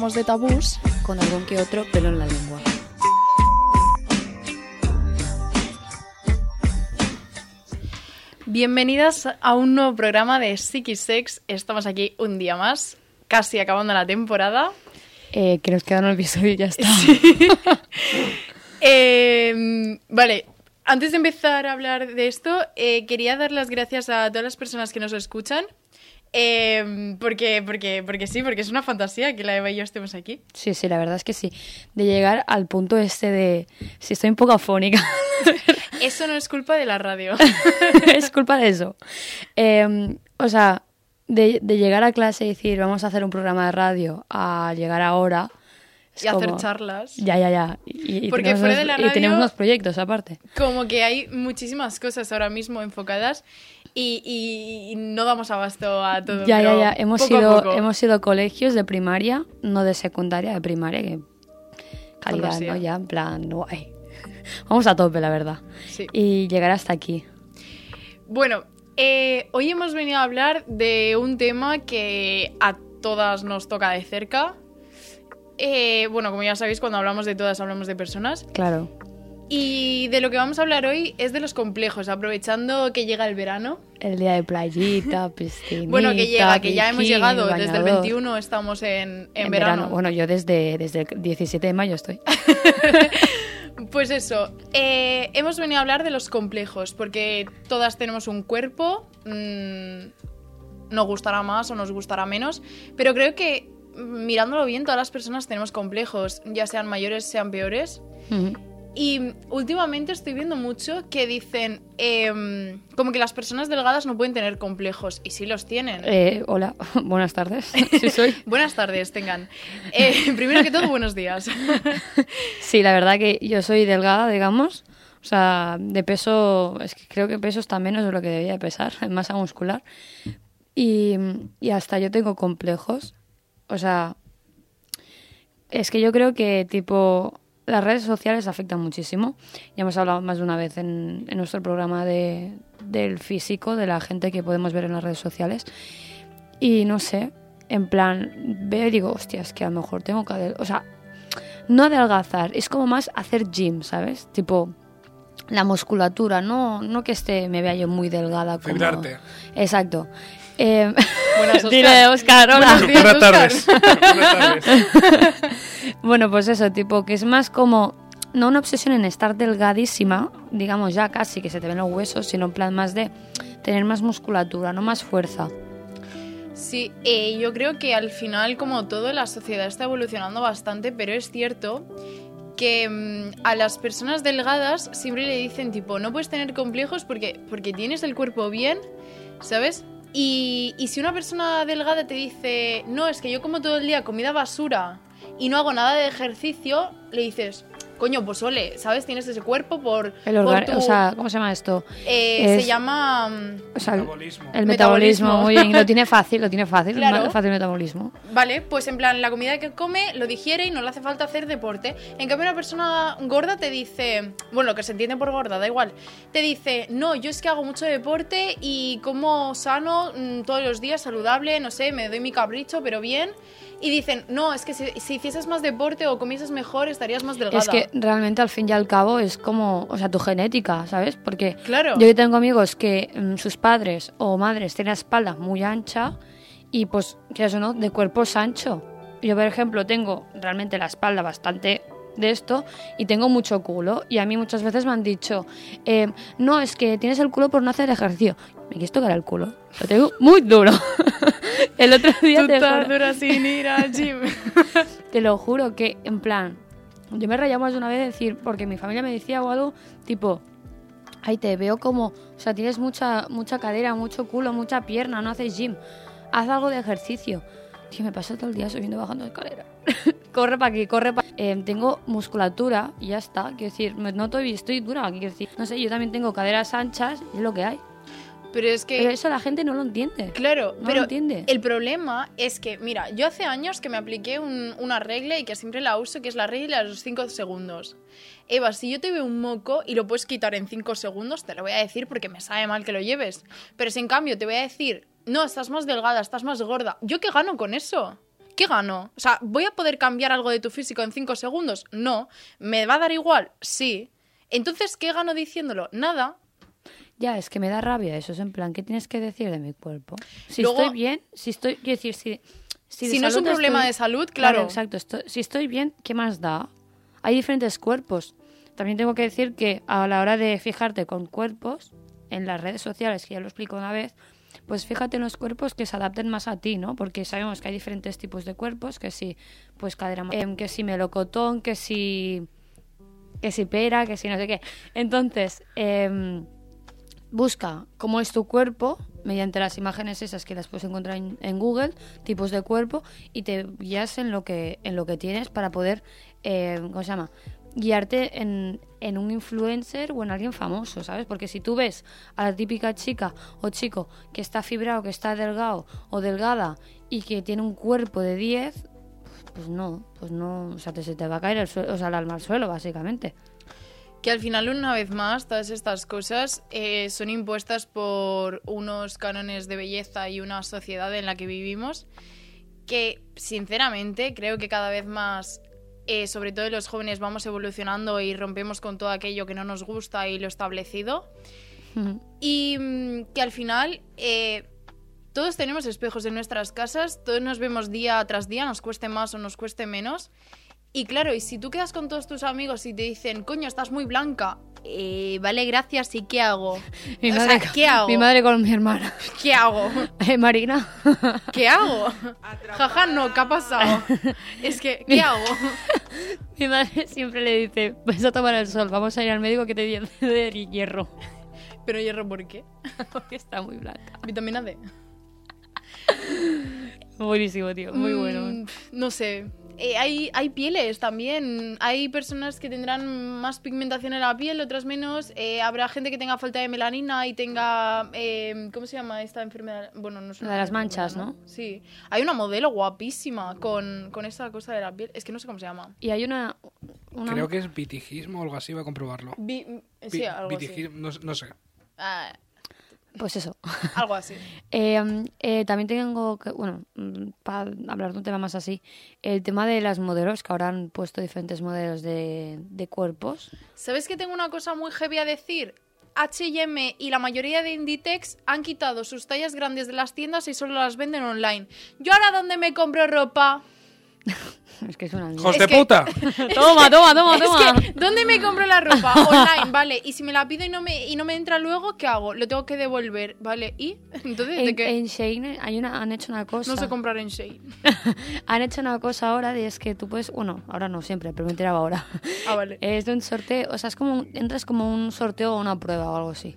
Hablamos de tabús con algún que otro pelo en la lengua. Bienvenidas a un nuevo programa de Sex. Estamos aquí un día más, casi acabando la temporada. Eh, que nos queda un episodio y ya está. Eh, vale, antes de empezar a hablar de esto, eh, quería dar las gracias a todas las personas que nos escuchan. Eh, porque, porque, porque sí, porque es una fantasía que la Eva y yo estemos aquí. Sí, sí, la verdad es que sí. De llegar al punto este de si estoy un poco afónica. Eso no es culpa de la radio. es culpa de eso. Eh, o sea, de, de llegar a clase y decir vamos a hacer un programa de radio a llegar ahora. Y hacer charlas. Ya, ya, ya. Y, y Porque tenemos fuera de la y tenemos radio- unos proyectos aparte. Como que hay muchísimas cosas ahora mismo enfocadas y, y- y no damos abasto a todo. Ya, ya, ya. Hemos poco a ido, poco. hemos ido a colegios de primaria, no de secundaria, de primaria, que calidad, Fantasía. ¿no? Ya, en plan, guay. Vamos a tope, la verdad. Sí. Y llegar hasta aquí. Bueno, eh, hoy hemos venido a hablar de un tema que a todas nos toca de cerca. Eh, bueno, como ya sabéis, cuando hablamos de todas hablamos de personas. Claro. Y de lo que vamos a hablar hoy es de los complejos, aprovechando que llega el verano. El día de playita, piscina. Bueno, que llega, que ya hemos llegado, desde el 21 estamos en, en, verano. Bueno, yo desde, desde el 17 de mayo estoy. Pues eso, eh, hemos venido a hablar de los complejos, porque todas tenemos un cuerpo, mm, nos gustará más o nos gustará menos, pero creo que mirándolo bien, todas las personas tenemos complejos, ya sean mayores, sean peores. Ujú. Y últimamente estoy viendo mucho que dicen em, como que las personas delgadas no pueden tener complejos, y sí los tienen. Eh, hola, buenas tardes. Sí soy. Buenas tardes, tengan. Eh, primero que todo, buenos días. Sí, la verdad que yo soy delgada, digamos. O sea, de peso, es que creo que peso está menos de lo que debía de pesar, en masa muscular. Y, y hasta yo tengo complejos. O sea, es que yo creo que tipo las redes sociales afectan muchísimo. Ya hemos hablado más de una vez en, en nuestro programa de, del físico, de la gente que podemos ver en las redes sociales. Y no sé, en plan, veo y digo, hostia, es que a lo mejor tengo que... O sea, no adelgazar, es como más hacer gym, ¿sabes? Tipo, la musculatura, no, no que esté, me vea yo muy delgada como... Centrarte. Exacto. Eh, Buenas, Oscar. Dile, Oscar, hola. Días, Buenas Oscar. tardes. Buenas tardes. Bueno, pues eso, tipo, que es más como, no una obsesión en estar delgadísima, digamos ya casi que se te ven los huesos, sino en plan más de tener más musculatura, no más fuerza. Sí, eh, yo creo que al final, como todo, la sociedad está evolucionando bastante, pero es cierto que mm, a las personas delgadas siempre le dicen tipo, no puedes tener complejos porque, porque tienes el cuerpo bien, ¿sabes? Y, y si una persona delgada te dice, no, es que yo como todo el día comida basura y no hago nada de ejercicio, le dices, coño, pues ole, ¿sabes? Tienes ese cuerpo por... El por orga- tu- O sea, ¿cómo se llama esto? eh, es- Se llama... mm, O sea, el, Metabolismo. el Metabolismo. metabolismo, muy bien, lo tiene fácil, lo tiene fácil, Claro. ma- fácil metabolismo. Vale, pues en plan, la comida que come lo digiere y no le hace falta hacer deporte. En cambio, una persona gorda te dice, bueno, lo que se entiende por gorda, da igual, te dice, no, yo es que hago mucho deporte y como sano mm, todos los días, saludable, no sé, me doy mi capricho, pero bien. Y dicen, no, es que si, si hicieses más deporte o comieses mejor, estarías más delgada. Es que realmente al fin y al cabo es como, o sea, tu genética, ¿sabes? Porque Claro. yo tengo amigos que mm, sus padres o madres tienen la espalda muy ancha y pues, quieras o no, de cuerpo ancho. Yo, por ejemplo, tengo realmente la espalda bastante de esto y tengo mucho culo y a mí muchas veces me han dicho, eh, no, es que tienes el culo por no hacer ejercicio. Me quieres tocar el culo. Lo tengo muy duro. el otro día Tú te estás juro- dura sin ir al gym. te lo juro que, en plan, yo me rayaba más de una vez decir, porque mi familia me decía o algo, tipo, Ay, te veo como, o sea, tienes mucha, mucha cadera, mucho culo, mucha pierna, no haces gym. Haz algo de ejercicio. Tío, me paso todo el día subiendo y bajando escalera. corre para aquí, corre para Tengo musculatura y ya está. Quiero decir, me noto y estoy dura. Quiero decir, no sé, yo también tengo caderas anchas, es lo que hay. Pero es que... Pero eso la gente no lo entiende. Claro, No lo pero entiende. el problema es que, mira, yo hace años que me apliqué un- una regla y que siempre la uso, que es la regla de los 5 segundos. Eva, si yo te veo un moco y lo puedes quitar en 5 segundos, te lo voy a decir porque me sabe mal que lo lleves. Pero si en cambio te voy a decir, no, estás más delgada, estás más gorda, ¿yo qué gano con eso? ¿Qué gano? O sea, ¿voy a poder cambiar algo de tu físico en 5 segundos? No. ¿Me va a dar igual? Sí. Entonces, ¿qué gano diciéndolo? Nada. Ya, es que me da rabia eso. Es en plan, ¿qué tienes que decir de mi cuerpo? Si Luego- estoy bien, si estoy. Quiero decir, si. Si, no es un problema estoy- de salud, claro. exacto. estoy- si estoy bien, ¿qué más da? Hay diferentes cuerpos. También tengo que decir que a la hora de fijarte con cuerpos en las redes sociales, que ya lo explico una vez, pues fíjate en los cuerpos que se adapten más a ti, ¿no? Porque sabemos que hay diferentes tipos de cuerpos, que si, pues cadera, em, que si melocotón, que si, que si pera, que si no sé qué. Entonces, em, busca cómo es tu cuerpo mediante las imágenes esas que las puedes encontrar en, en Google, tipos de cuerpo, y te guías en lo que, en lo que tienes para poder, eh, ¿cómo se llama? Guiarte en, en un influencer o en alguien famoso, ¿sabes? Porque si tú ves a la típica chica o chico que está fibrado, que está delgado o delgada y que tiene un cuerpo de 10, pues no, pues no, o sea, te, se te va a caer el, suelo, o sea, el alma al suelo, básicamente. Que al final, una vez más, todas estas cosas eh, son impuestas por unos cánones de belleza y una sociedad en la que vivimos que, sinceramente, creo que cada vez más, eh, sobre todo los jóvenes, vamos evolucionando y rompemos con todo aquello que no nos gusta y lo establecido. Y mm, que al final eh, todos tenemos espejos en nuestras casas, todos nos vemos día tras día, nos cueste más o nos cueste menos. Y claro, y si tú quedas con todos tus amigos y te dicen, coño, estás muy blanca, eh, vale, gracias, ¿y qué hago? Mi o madre, sea, ¿qué hago? Mi madre con mi hermana. ¿Qué hago? Eh, Marina. ¿Qué hago? Jaja, no, ¿qué ha pasado? Es que, ¿qué hago? mi madre siempre le dice, vas a tomar el sol, vamos a ir al médico que te de hierro. Pero hierro, ¿por qué? Porque está muy blanca. Vitamina D. Buenísimo, tío, muy bueno. Mm, no sé. Eh, hay, hay pieles también. Hay personas que tendrán más pigmentación en la piel, otras menos. Eh, habrá gente que tenga falta de melanina y tenga. eh, ¿Cómo se llama esta enfermedad? Bueno, no sé. La de las manchas, ¿no? Sí. Hay una modelo guapísima con, con esa cosa de la piel. Es que no sé cómo se llama. Y hay una... una- Creo que es vitigismo o algo así, voy a comprobarlo. Vi- sí, Vi- algo así. vitigismo, no, no sé. Ah, Pues eso. algo así. Eh, mm, eh, también tengo que, bueno, mm, para hablar de un tema más así, el tema de las modelos, que ahora han puesto diferentes modelos de, de cuerpos. ¿Sabes que tengo una cosa muy heavy a decir? H&M y la mayoría de Inditex han quitado sus tallas grandes de las tiendas y solo las venden online. ¿Yo ahora dónde me compro ropa? Es que es una ¡Hijos de puta! Toma, toma, toma, toma. Es que, ¿dónde me compro la ropa? Online, vale. Y si me la pido y no me, y no me entra luego, ¿qué hago? Lo tengo que devolver, ¿vale? ¿Y? Entonces, ¿de En, qué? en Shein hay una, han hecho una cosa. No sé comprar en Shein. han hecho una cosa ahora y es que tú puedes, bueno, ahora no siempre, pero me enteraba ahora. Ah, vale. es de un sorteo, o sea, es como un- entras como un sorteo o una prueba o algo así.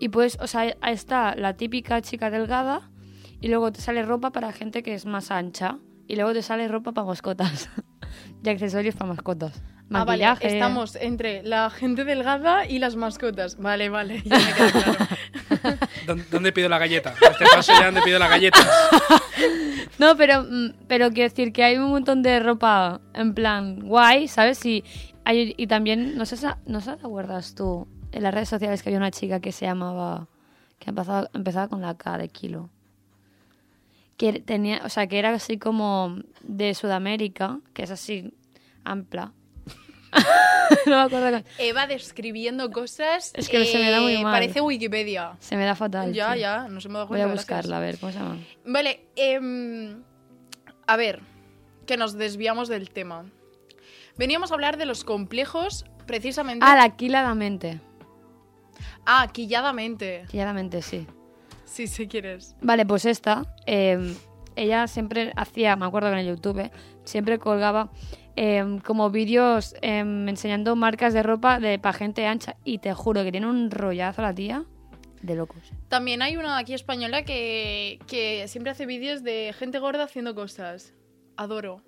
Y pues, o sea, ahí está la típica chica delgada y luego te sale ropa para gente que es más ancha y luego te sale ropa para mascotas y accesorios para mascotas. Ah, vale. Maquillaje. Estamos entre la gente delgada y las mascotas. Vale, vale. Ya me queda claro. ¿Dónde, dónde pido la galleta? Este paso ya donde pido la galleta. No, pero, mm, pero quiero decir que hay un montón de ropa en plan guay, ¿sabes? Y, hay, y también, no sé, no sé si te acuerdas tú, en las redes sociales que había una chica que se llamaba, que empezaba, empezaba con la K de kilo. Que tenía, o sea, que era así como de Sudamérica, que es así amplia. no me acuerdo. Eva describiendo cosas. Es que se me da muy eh, mal. Parece Wikipedia. Se me da fatal. Ya, ya, no se me da Voy cuenta. a gracias. buscarla, a ver, ¿cómo se llama? Vale, em, a ver, que nos desviamos del tema. Veníamos a hablar de los complejos, precisamente. Ah, la quiladamente. Ah, quilladamente. Quilladamente, sí. Sí, si quieres. Vale, pues esta, eh, ella siempre hacía, me acuerdo que en el YouTube, siempre colgaba em, como vídeos enseñando marcas de ropa de para gente ancha y te juro que tiene un rollazo la tía de locos. También hay una aquí española que, que siempre hace vídeos de gente gorda haciendo cosas. Adoro.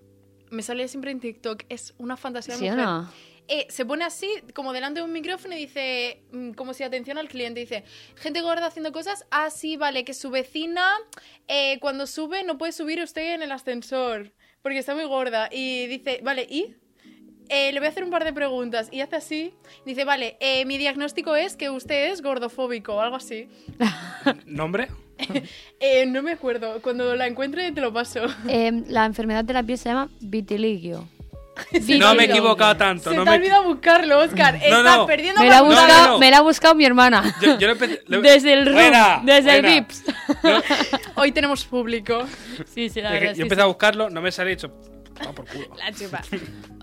Me sale siempre en TikTok. Es una fantasía ¿Sí o mujer. no? Eh, se pone así, como delante de un micrófono y dice, mm, como si atención al cliente, dice, gente gorda haciendo cosas, ah, sí, vale, que su vecina eh, cuando sube no puede subir usted en el ascensor, porque está muy gorda. Y dice, vale, ¿y? Eh, le voy a hacer un par de preguntas. Y hace así, dice, vale, eh, mi diagnóstico es que usted es gordofóbico o algo así. ¿Nombre? Eh, no me acuerdo, cuando la encuentre te lo paso. Em, la enfermedad de la piel se llama vitiligio. No me he equivocado tanto. Se no te me... olvidado buscarlo, Oscar. No, Estás no. perdiendo Me la, buscado, me la ha buscado mi hermana. Yo, yo le empe- le- Desde el room, Buena, desde el buena. No, Hoy tenemos público. Sí, sí, la es que verdad. yo empecé a buscarlo, no me sale y he dicho. "Ah, por culo. La chupa.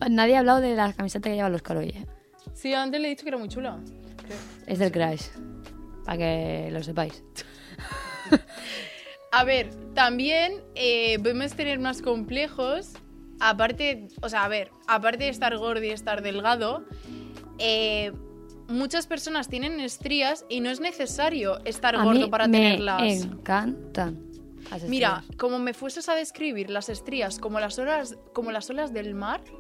Nadie ha hablado de la camiseta que llevan los Caloy. ¿eh? Sí, antes le he dicho que era muy chula. Es del Crash. Para que lo sepáis. A ver, también eh, podemos tener más complejos. Aparte, o sea, a ver, aparte de estar gordo y estar delgado, eh, muchas personas tienen estrías y no es necesario estar A gordo mí para me tenerlas. encantan. las Mira, como me fueses a describir las estrías como las olas, como las olas del mar,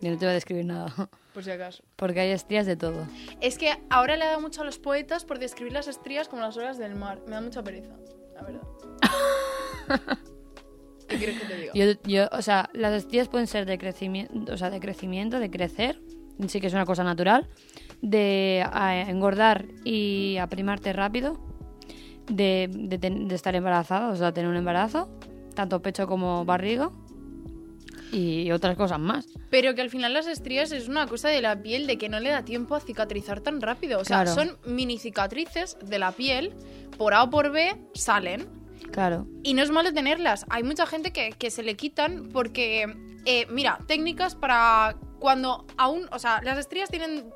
Yo no te voy a describir nada. por si acaso. Porque hay estrías de todo. Es que ahora le da mucho a los poetas por describir las estrías como las olas del mar. Me da mucha pereza, la verdad. ¿Qué quieres que te diga? Yo, yo, o sea, las estrías pueden ser de crecimiento, o sea, de crecimiento, de crecer, sí que es una cosa natural, de engordar y aprimarte rápido, de, de, ten- de estar embarazada, o sea, tener un embarazo, tanto pecho como barriga, y otras cosas más. Pero que al final las estrías es una cosa de la piel de que no le da tiempo a cicatrizar tan rápido. O sea, Claro. son mini cicatrices de la piel, por A o por B salen. Claro. Y no es malo tenerlas. Hay mucha gente que, que se le quitan porque, eh, mira, técnicas para cuando aún, o sea, las estrías tienen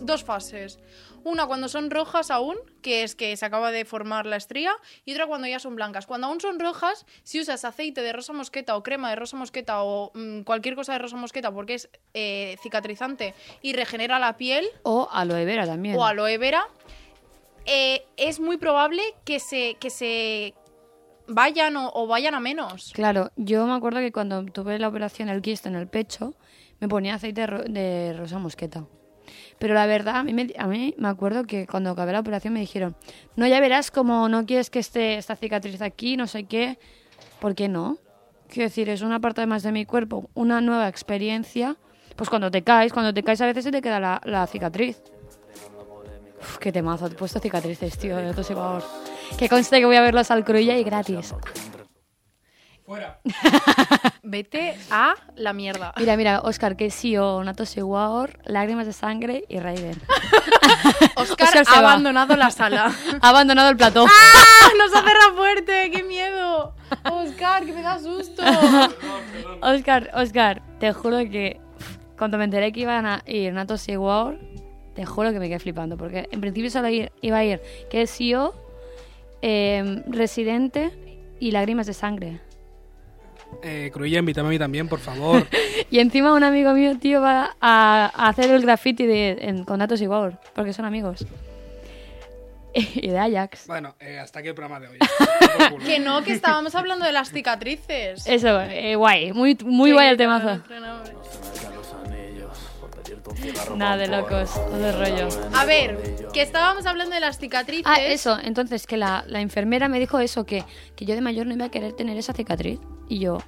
dos fases. Una cuando son rojas aún, que es que se acaba de formar la estría, y otra cuando ya son blancas. Cuando aún son rojas, si usas aceite de rosa mosqueta o crema de rosa mosqueta o mm, cualquier cosa de rosa mosqueta porque es eh, cicatrizante y regenera la piel, O aloe vera también. o aloe vera, eh, es muy probable que se, que se vayan o, vayan a menos. Claro, yo me acuerdo que cuando tuve la operación el quiste en el pecho, me ponía aceite de, ro- de rosa mosqueta. Pero la verdad, a mí, me, a me acuerdo que cuando acabé la operación me dijeron, no, ya verás como no quieres que esté esta cicatriz aquí, no sé qué. ¿Por qué no? Quiero decir, es una parte más de mi cuerpo, una nueva experiencia. Pues cuando te caes, cuando te caes a veces se te queda la cicatriz. Uf, qué temazo, te he puesto cicatrices, tío, de otros igual. Que conste que voy a verlos al Cruilla y gratis. Fuera. Vete a la mierda. Mira, mira, Oscar, que sí o Nato Seguaor, Lágrimas de Sangre y Raiden. Oscar, Oscar ha va. abandonado la sala. ha abandonado el plató. ¡Ah! ¡Nos ha cerrado fuerte! ¡Qué miedo! Oscar, que me da susto. Oscar, Oscar, te juro que cuando me enteré que iban a ir Nato Seguaor, te juro que me quedé flipando. Porque en principio solo iba a ir que es CEO, eh, Residente y Lágrimas de Sangre. Eh, Cruilla, invítame a mí también, por favor. Y encima un amigo mío, tío, va a, a hacer el graffiti de, en, con Nato Seguaor, porque son amigos. y de Ajax. bueno, eh, hasta aquí el programa de hoy. Que no, que estábamos hablando de las cicatrices. Eso, eh, guay, muy, muy Sí, guay el claro, temazo. Nada de locos, todo el rollo. A ver, que estábamos hablando de las cicatrices. Ah, eso, entonces que la, la enfermera me dijo eso, que, que yo de mayor no iba a querer tener esa cicatriz. Y yo,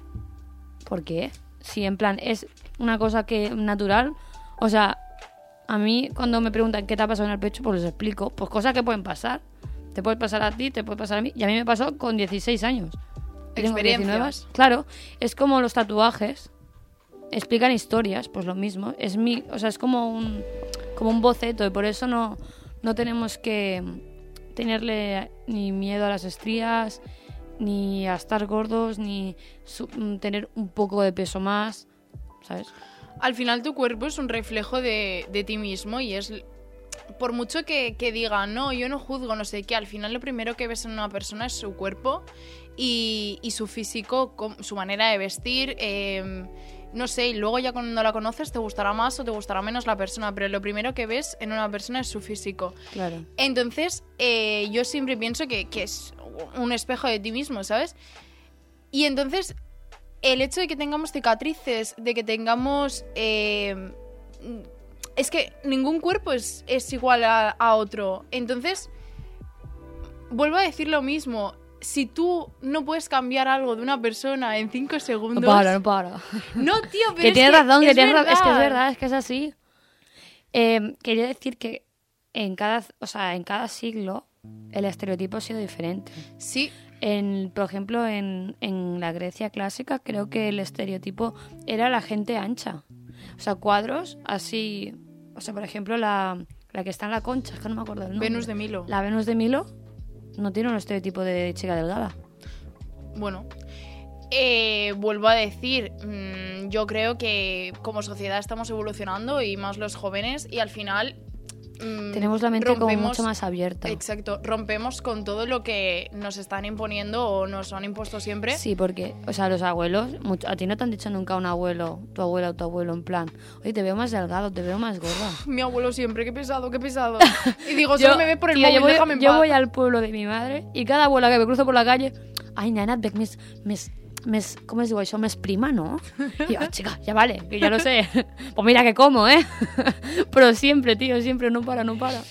¿por qué? Si en plan es una cosa que natural, o sea, a mí cuando me preguntan qué te ha pasado en el pecho, pues les explico, pues cosas que pueden pasar. Te puede pasar a ti, te puede pasar a mí. Y a mí me pasó con 16 años. Experiencias. 19. Claro, es como los tatuajes. Explican historias, pues lo mismo. Es mi, o sea, es como un, como un boceto y por eso no, no tenemos que tenerle ni miedo a las estrías, ni a estar gordos, ni su- mm, tener un poco de peso más, ¿sabes? Al final tu cuerpo es un reflejo de, de ti mismo y es por mucho que, que diga, no, yo no juzgo, no sé qué, al final lo primero que ves en una persona es su cuerpo y, y su físico, su manera de vestir. eh, no sé, y luego ya cuando la conoces te gustará más o te gustará menos la persona, pero lo primero que ves en una persona es su físico. Claro. Entonces, eh, yo siempre pienso que, que es un espejo de ti mismo, ¿sabes? Y entonces, el hecho de que tengamos cicatrices, de que tengamos... eh, es que ningún cuerpo es, es igual a, a otro. Entonces, vuelvo a decir lo mismo. Si tú no puedes cambiar algo de una persona en cinco No segundos... para, no para. No, tío, pero que es tienes razón, que es tienes razón. Es que es verdad, es que es así. Eh, quería decir que en cada, o sea, en cada siglo el estereotipo ha sido diferente. Sí, En, por ejemplo, en, en la Grecia clásica creo que el estereotipo era la gente ancha. O sea, cuadros así... O sea, por ejemplo, la, la que está en la concha, es que no me acuerdo el nombre. Venus de Milo. La Venus de Milo no tiene un estereotipo de chica delgada. Bueno, eh, vuelvo a decir, mm, yo creo que como sociedad estamos evolucionando y más los jóvenes y al final... mm, Tenemos la mente como mucho más abierta. Exacto, rompemos con todo lo que nos están imponiendo o nos han impuesto siempre. Sí, porque, o sea, los abuelos, mucho- a ti no te han dicho nunca un abuelo, tu abuela o tu abuelo, en plan, oye, te veo más delgado, te veo más gorda. Mi abuelo siempre, qué pesado, qué pesado. Y digo, solo me ve por el tío, móvil, yo voy, déjame en yo paz. voy al pueblo de mi madre y cada abuela que me cruzo por la calle, ay, nena, et veig més, més, més, com es diu això, més prima, no? Y yo, "Ah, chica, ya vale, que ya lo sé. pues mira que como, ¿eh? Pero siempre, tío, siempre, no para, no para.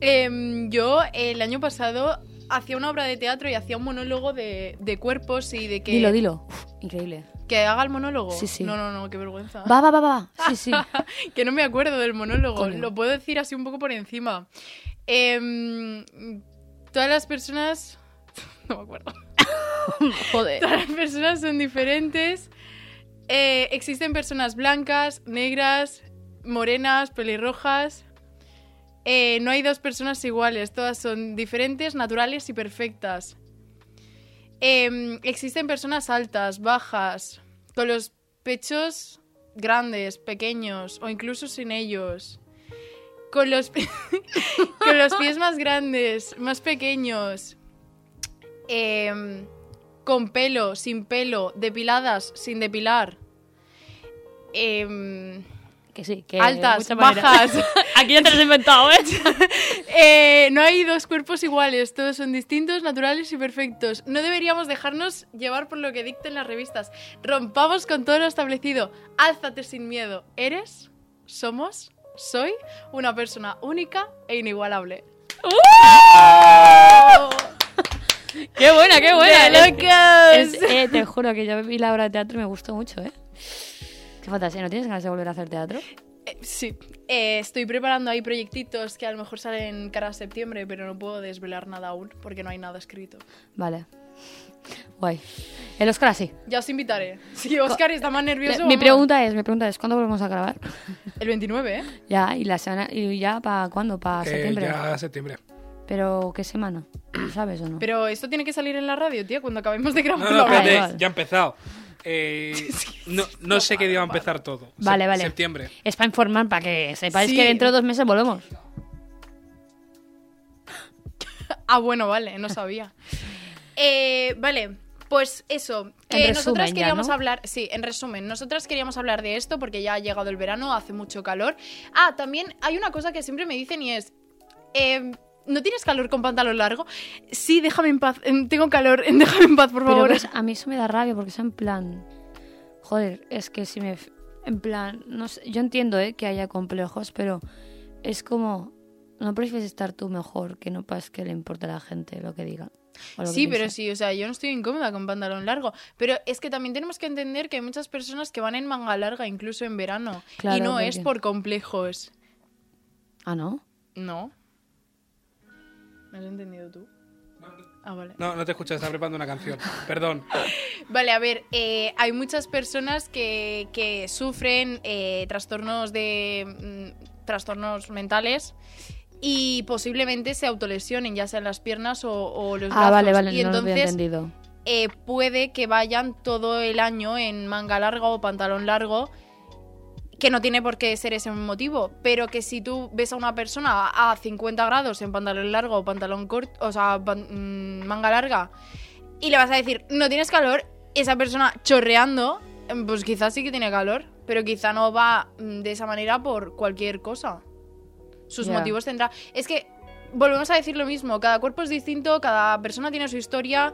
Em, yo el año pasado hacía una obra de teatro y hacía un monólogo de, de cuerpos y de que... Dilo, dilo. Uf, increíble. ¿Que haga el monólogo? Sí, sí. No, no, no, qué vergüenza. Va, va, va, va. Sí, sí. que no me acuerdo del monólogo. Coño. Lo puedo decir así un poco por encima. Em, todas las personas... No me acuerdo. Joder. Todas las personas son diferentes. Eh, existen personas blancas, negras, morenas, pelirrojas. Eh, no hay dos personas iguales. Todas son diferentes, naturales y perfectas. Em, existen personas altas, bajas, con los pechos grandes, pequeños o incluso sin ellos. Con los, con los pies más grandes, más pequeños. Em, con pelo, sin pelo, depiladas, sin depilar. Em, Que sí, que altas, bajas. Aquí ya te lo has inventado, ¿eh? Eh, no hay dos cuerpos iguales, todos son distintos, naturales y perfectos. No deberíamos dejarnos llevar por lo que dicten las revistas. Rompamos con todo lo establecido. Álzate sin miedo. Eres, somos, soy una persona única e inigualable. ¡Qué buena, qué buena! ¡De locos! Es- eh, te juro que yo vi la obra de teatro y me gustó mucho, ¿eh? Qué fantasía, ¿no tienes ganas de volver a hacer teatro? Eh, sí, Eh, estoy preparando ahí proyectitos que a lo mejor salen cara a septiembre, pero no puedo desvelar nada aún porque no hay nada escrito. Vale. Guay. El Oscar así. Ya os invitaré. Si Oscar está más nervioso. mi vamos. pregunta es, mi pregunta es, ¿cuándo volvemos a grabar? El 29, ¿eh? ya, y la semana, y ya para cuándo, para Que septiembre. ya septiembre. Pero ¿qué semana? ¿Lo ¿Sabes o no? Pero esto tiene que salir en la radio, tía, cuando acabemos de No, grabar. no, la vale. ya ha empezado. Eh, no, no sé qué día va a empezar todo. Vale, Se- vale. Septiembre. Es para informar, para que sepáis Sí. que dentro de dos meses volvemos. Ah, bueno, vale, no sabía. Eh, vale, pues eso. Que nosotras ya, queríamos ¿no? hablar. Sí, en resumen, nosotras queríamos hablar de esto porque ya ha llegado el verano, hace mucho calor. Ah, también hay una cosa que siempre me dicen y es. eh, ¿No tienes calor con pantalón largo? Sí, déjame en paz. em, Tengo calor. em, Déjame en paz, por Pero favor. ves, a mí eso me da rabia porque es en plan... Joder, es que si me... En plan, no sé, yo entiendo ¿eh? que haya complejos, pero es como... ¿No prefieres estar tú mejor que no pas que le importe a la gente lo que diga? que Sí, pero sí, o sea, yo no estoy incómoda con pantalón largo. Pero es que también tenemos que entender que hay muchas personas que van en manga larga, incluso en verano. y no es por complejos. Ah, ¿no? No. ¿Me has entendido tú? Ah, vale. No, no te escuchas, está preparando una canción. Perdón. Vale, a ver, eh, hay muchas personas que, que sufren eh, trastornos de mm, trastornos mentales y posiblemente se autolesionen, ya sea en las piernas o, o los brazos. Ah, vale, vale, y no lo había entonces entendido. eh, puede que vayan todo el año en manga larga o pantalón largo que no tiene por qué ser ese motivo, pero que si tú ves a una persona a 50 grados en pantalón largo o pantalón corto, o sea, pan- mm, manga larga, y le vas a decir, no tienes calor, esa persona chorreando, mm, pues quizás sí que tiene calor, pero quizá no va mm, de esa manera por cualquier cosa. Sus motivos tendrá. Es que volvemos a decir lo mismo, cada cuerpo es distinto, cada persona tiene su historia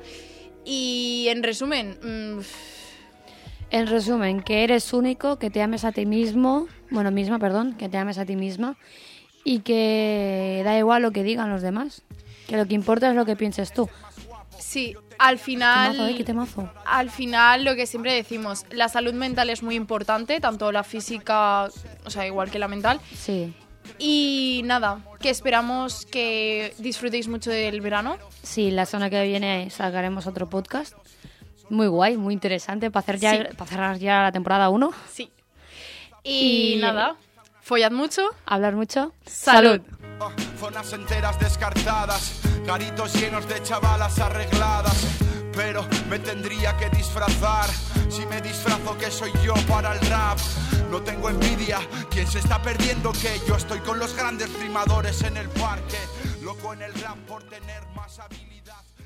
y en resumen, mm, En resumen, que eres único, que te ames a ti mismo, bueno, misma, perdón, que te ames a ti misma y que da igual lo que digan los demás, que lo que importa es lo que pienses tú. sí, al final... Temazo, ¿eh? ¿Qué temazo? Al final, lo que siempre decimos, la salud mental es muy importante, tanto la física, o sea, igual que la mental. Sí, Y nada, que esperamos que disfrutéis mucho del verano. sí, la semana que viene sacaremos otro podcast. Muy guay, muy interesante para hacer ya, Sí. para cerrar ya la temporada 1. Sí. Y, Y- nada, follad mucho. Hablar mucho. Salud. Zonas enteras descartadas, garitos llenos de chavalas arregladas. Pero me tendría que disfrazar. Si me disfrazo, que soy yo para el rap? No tengo envidia. Quien se está perdiendo que yo estoy con los grandes rimadores en el parque. Loco en el rap por tener más habilidad.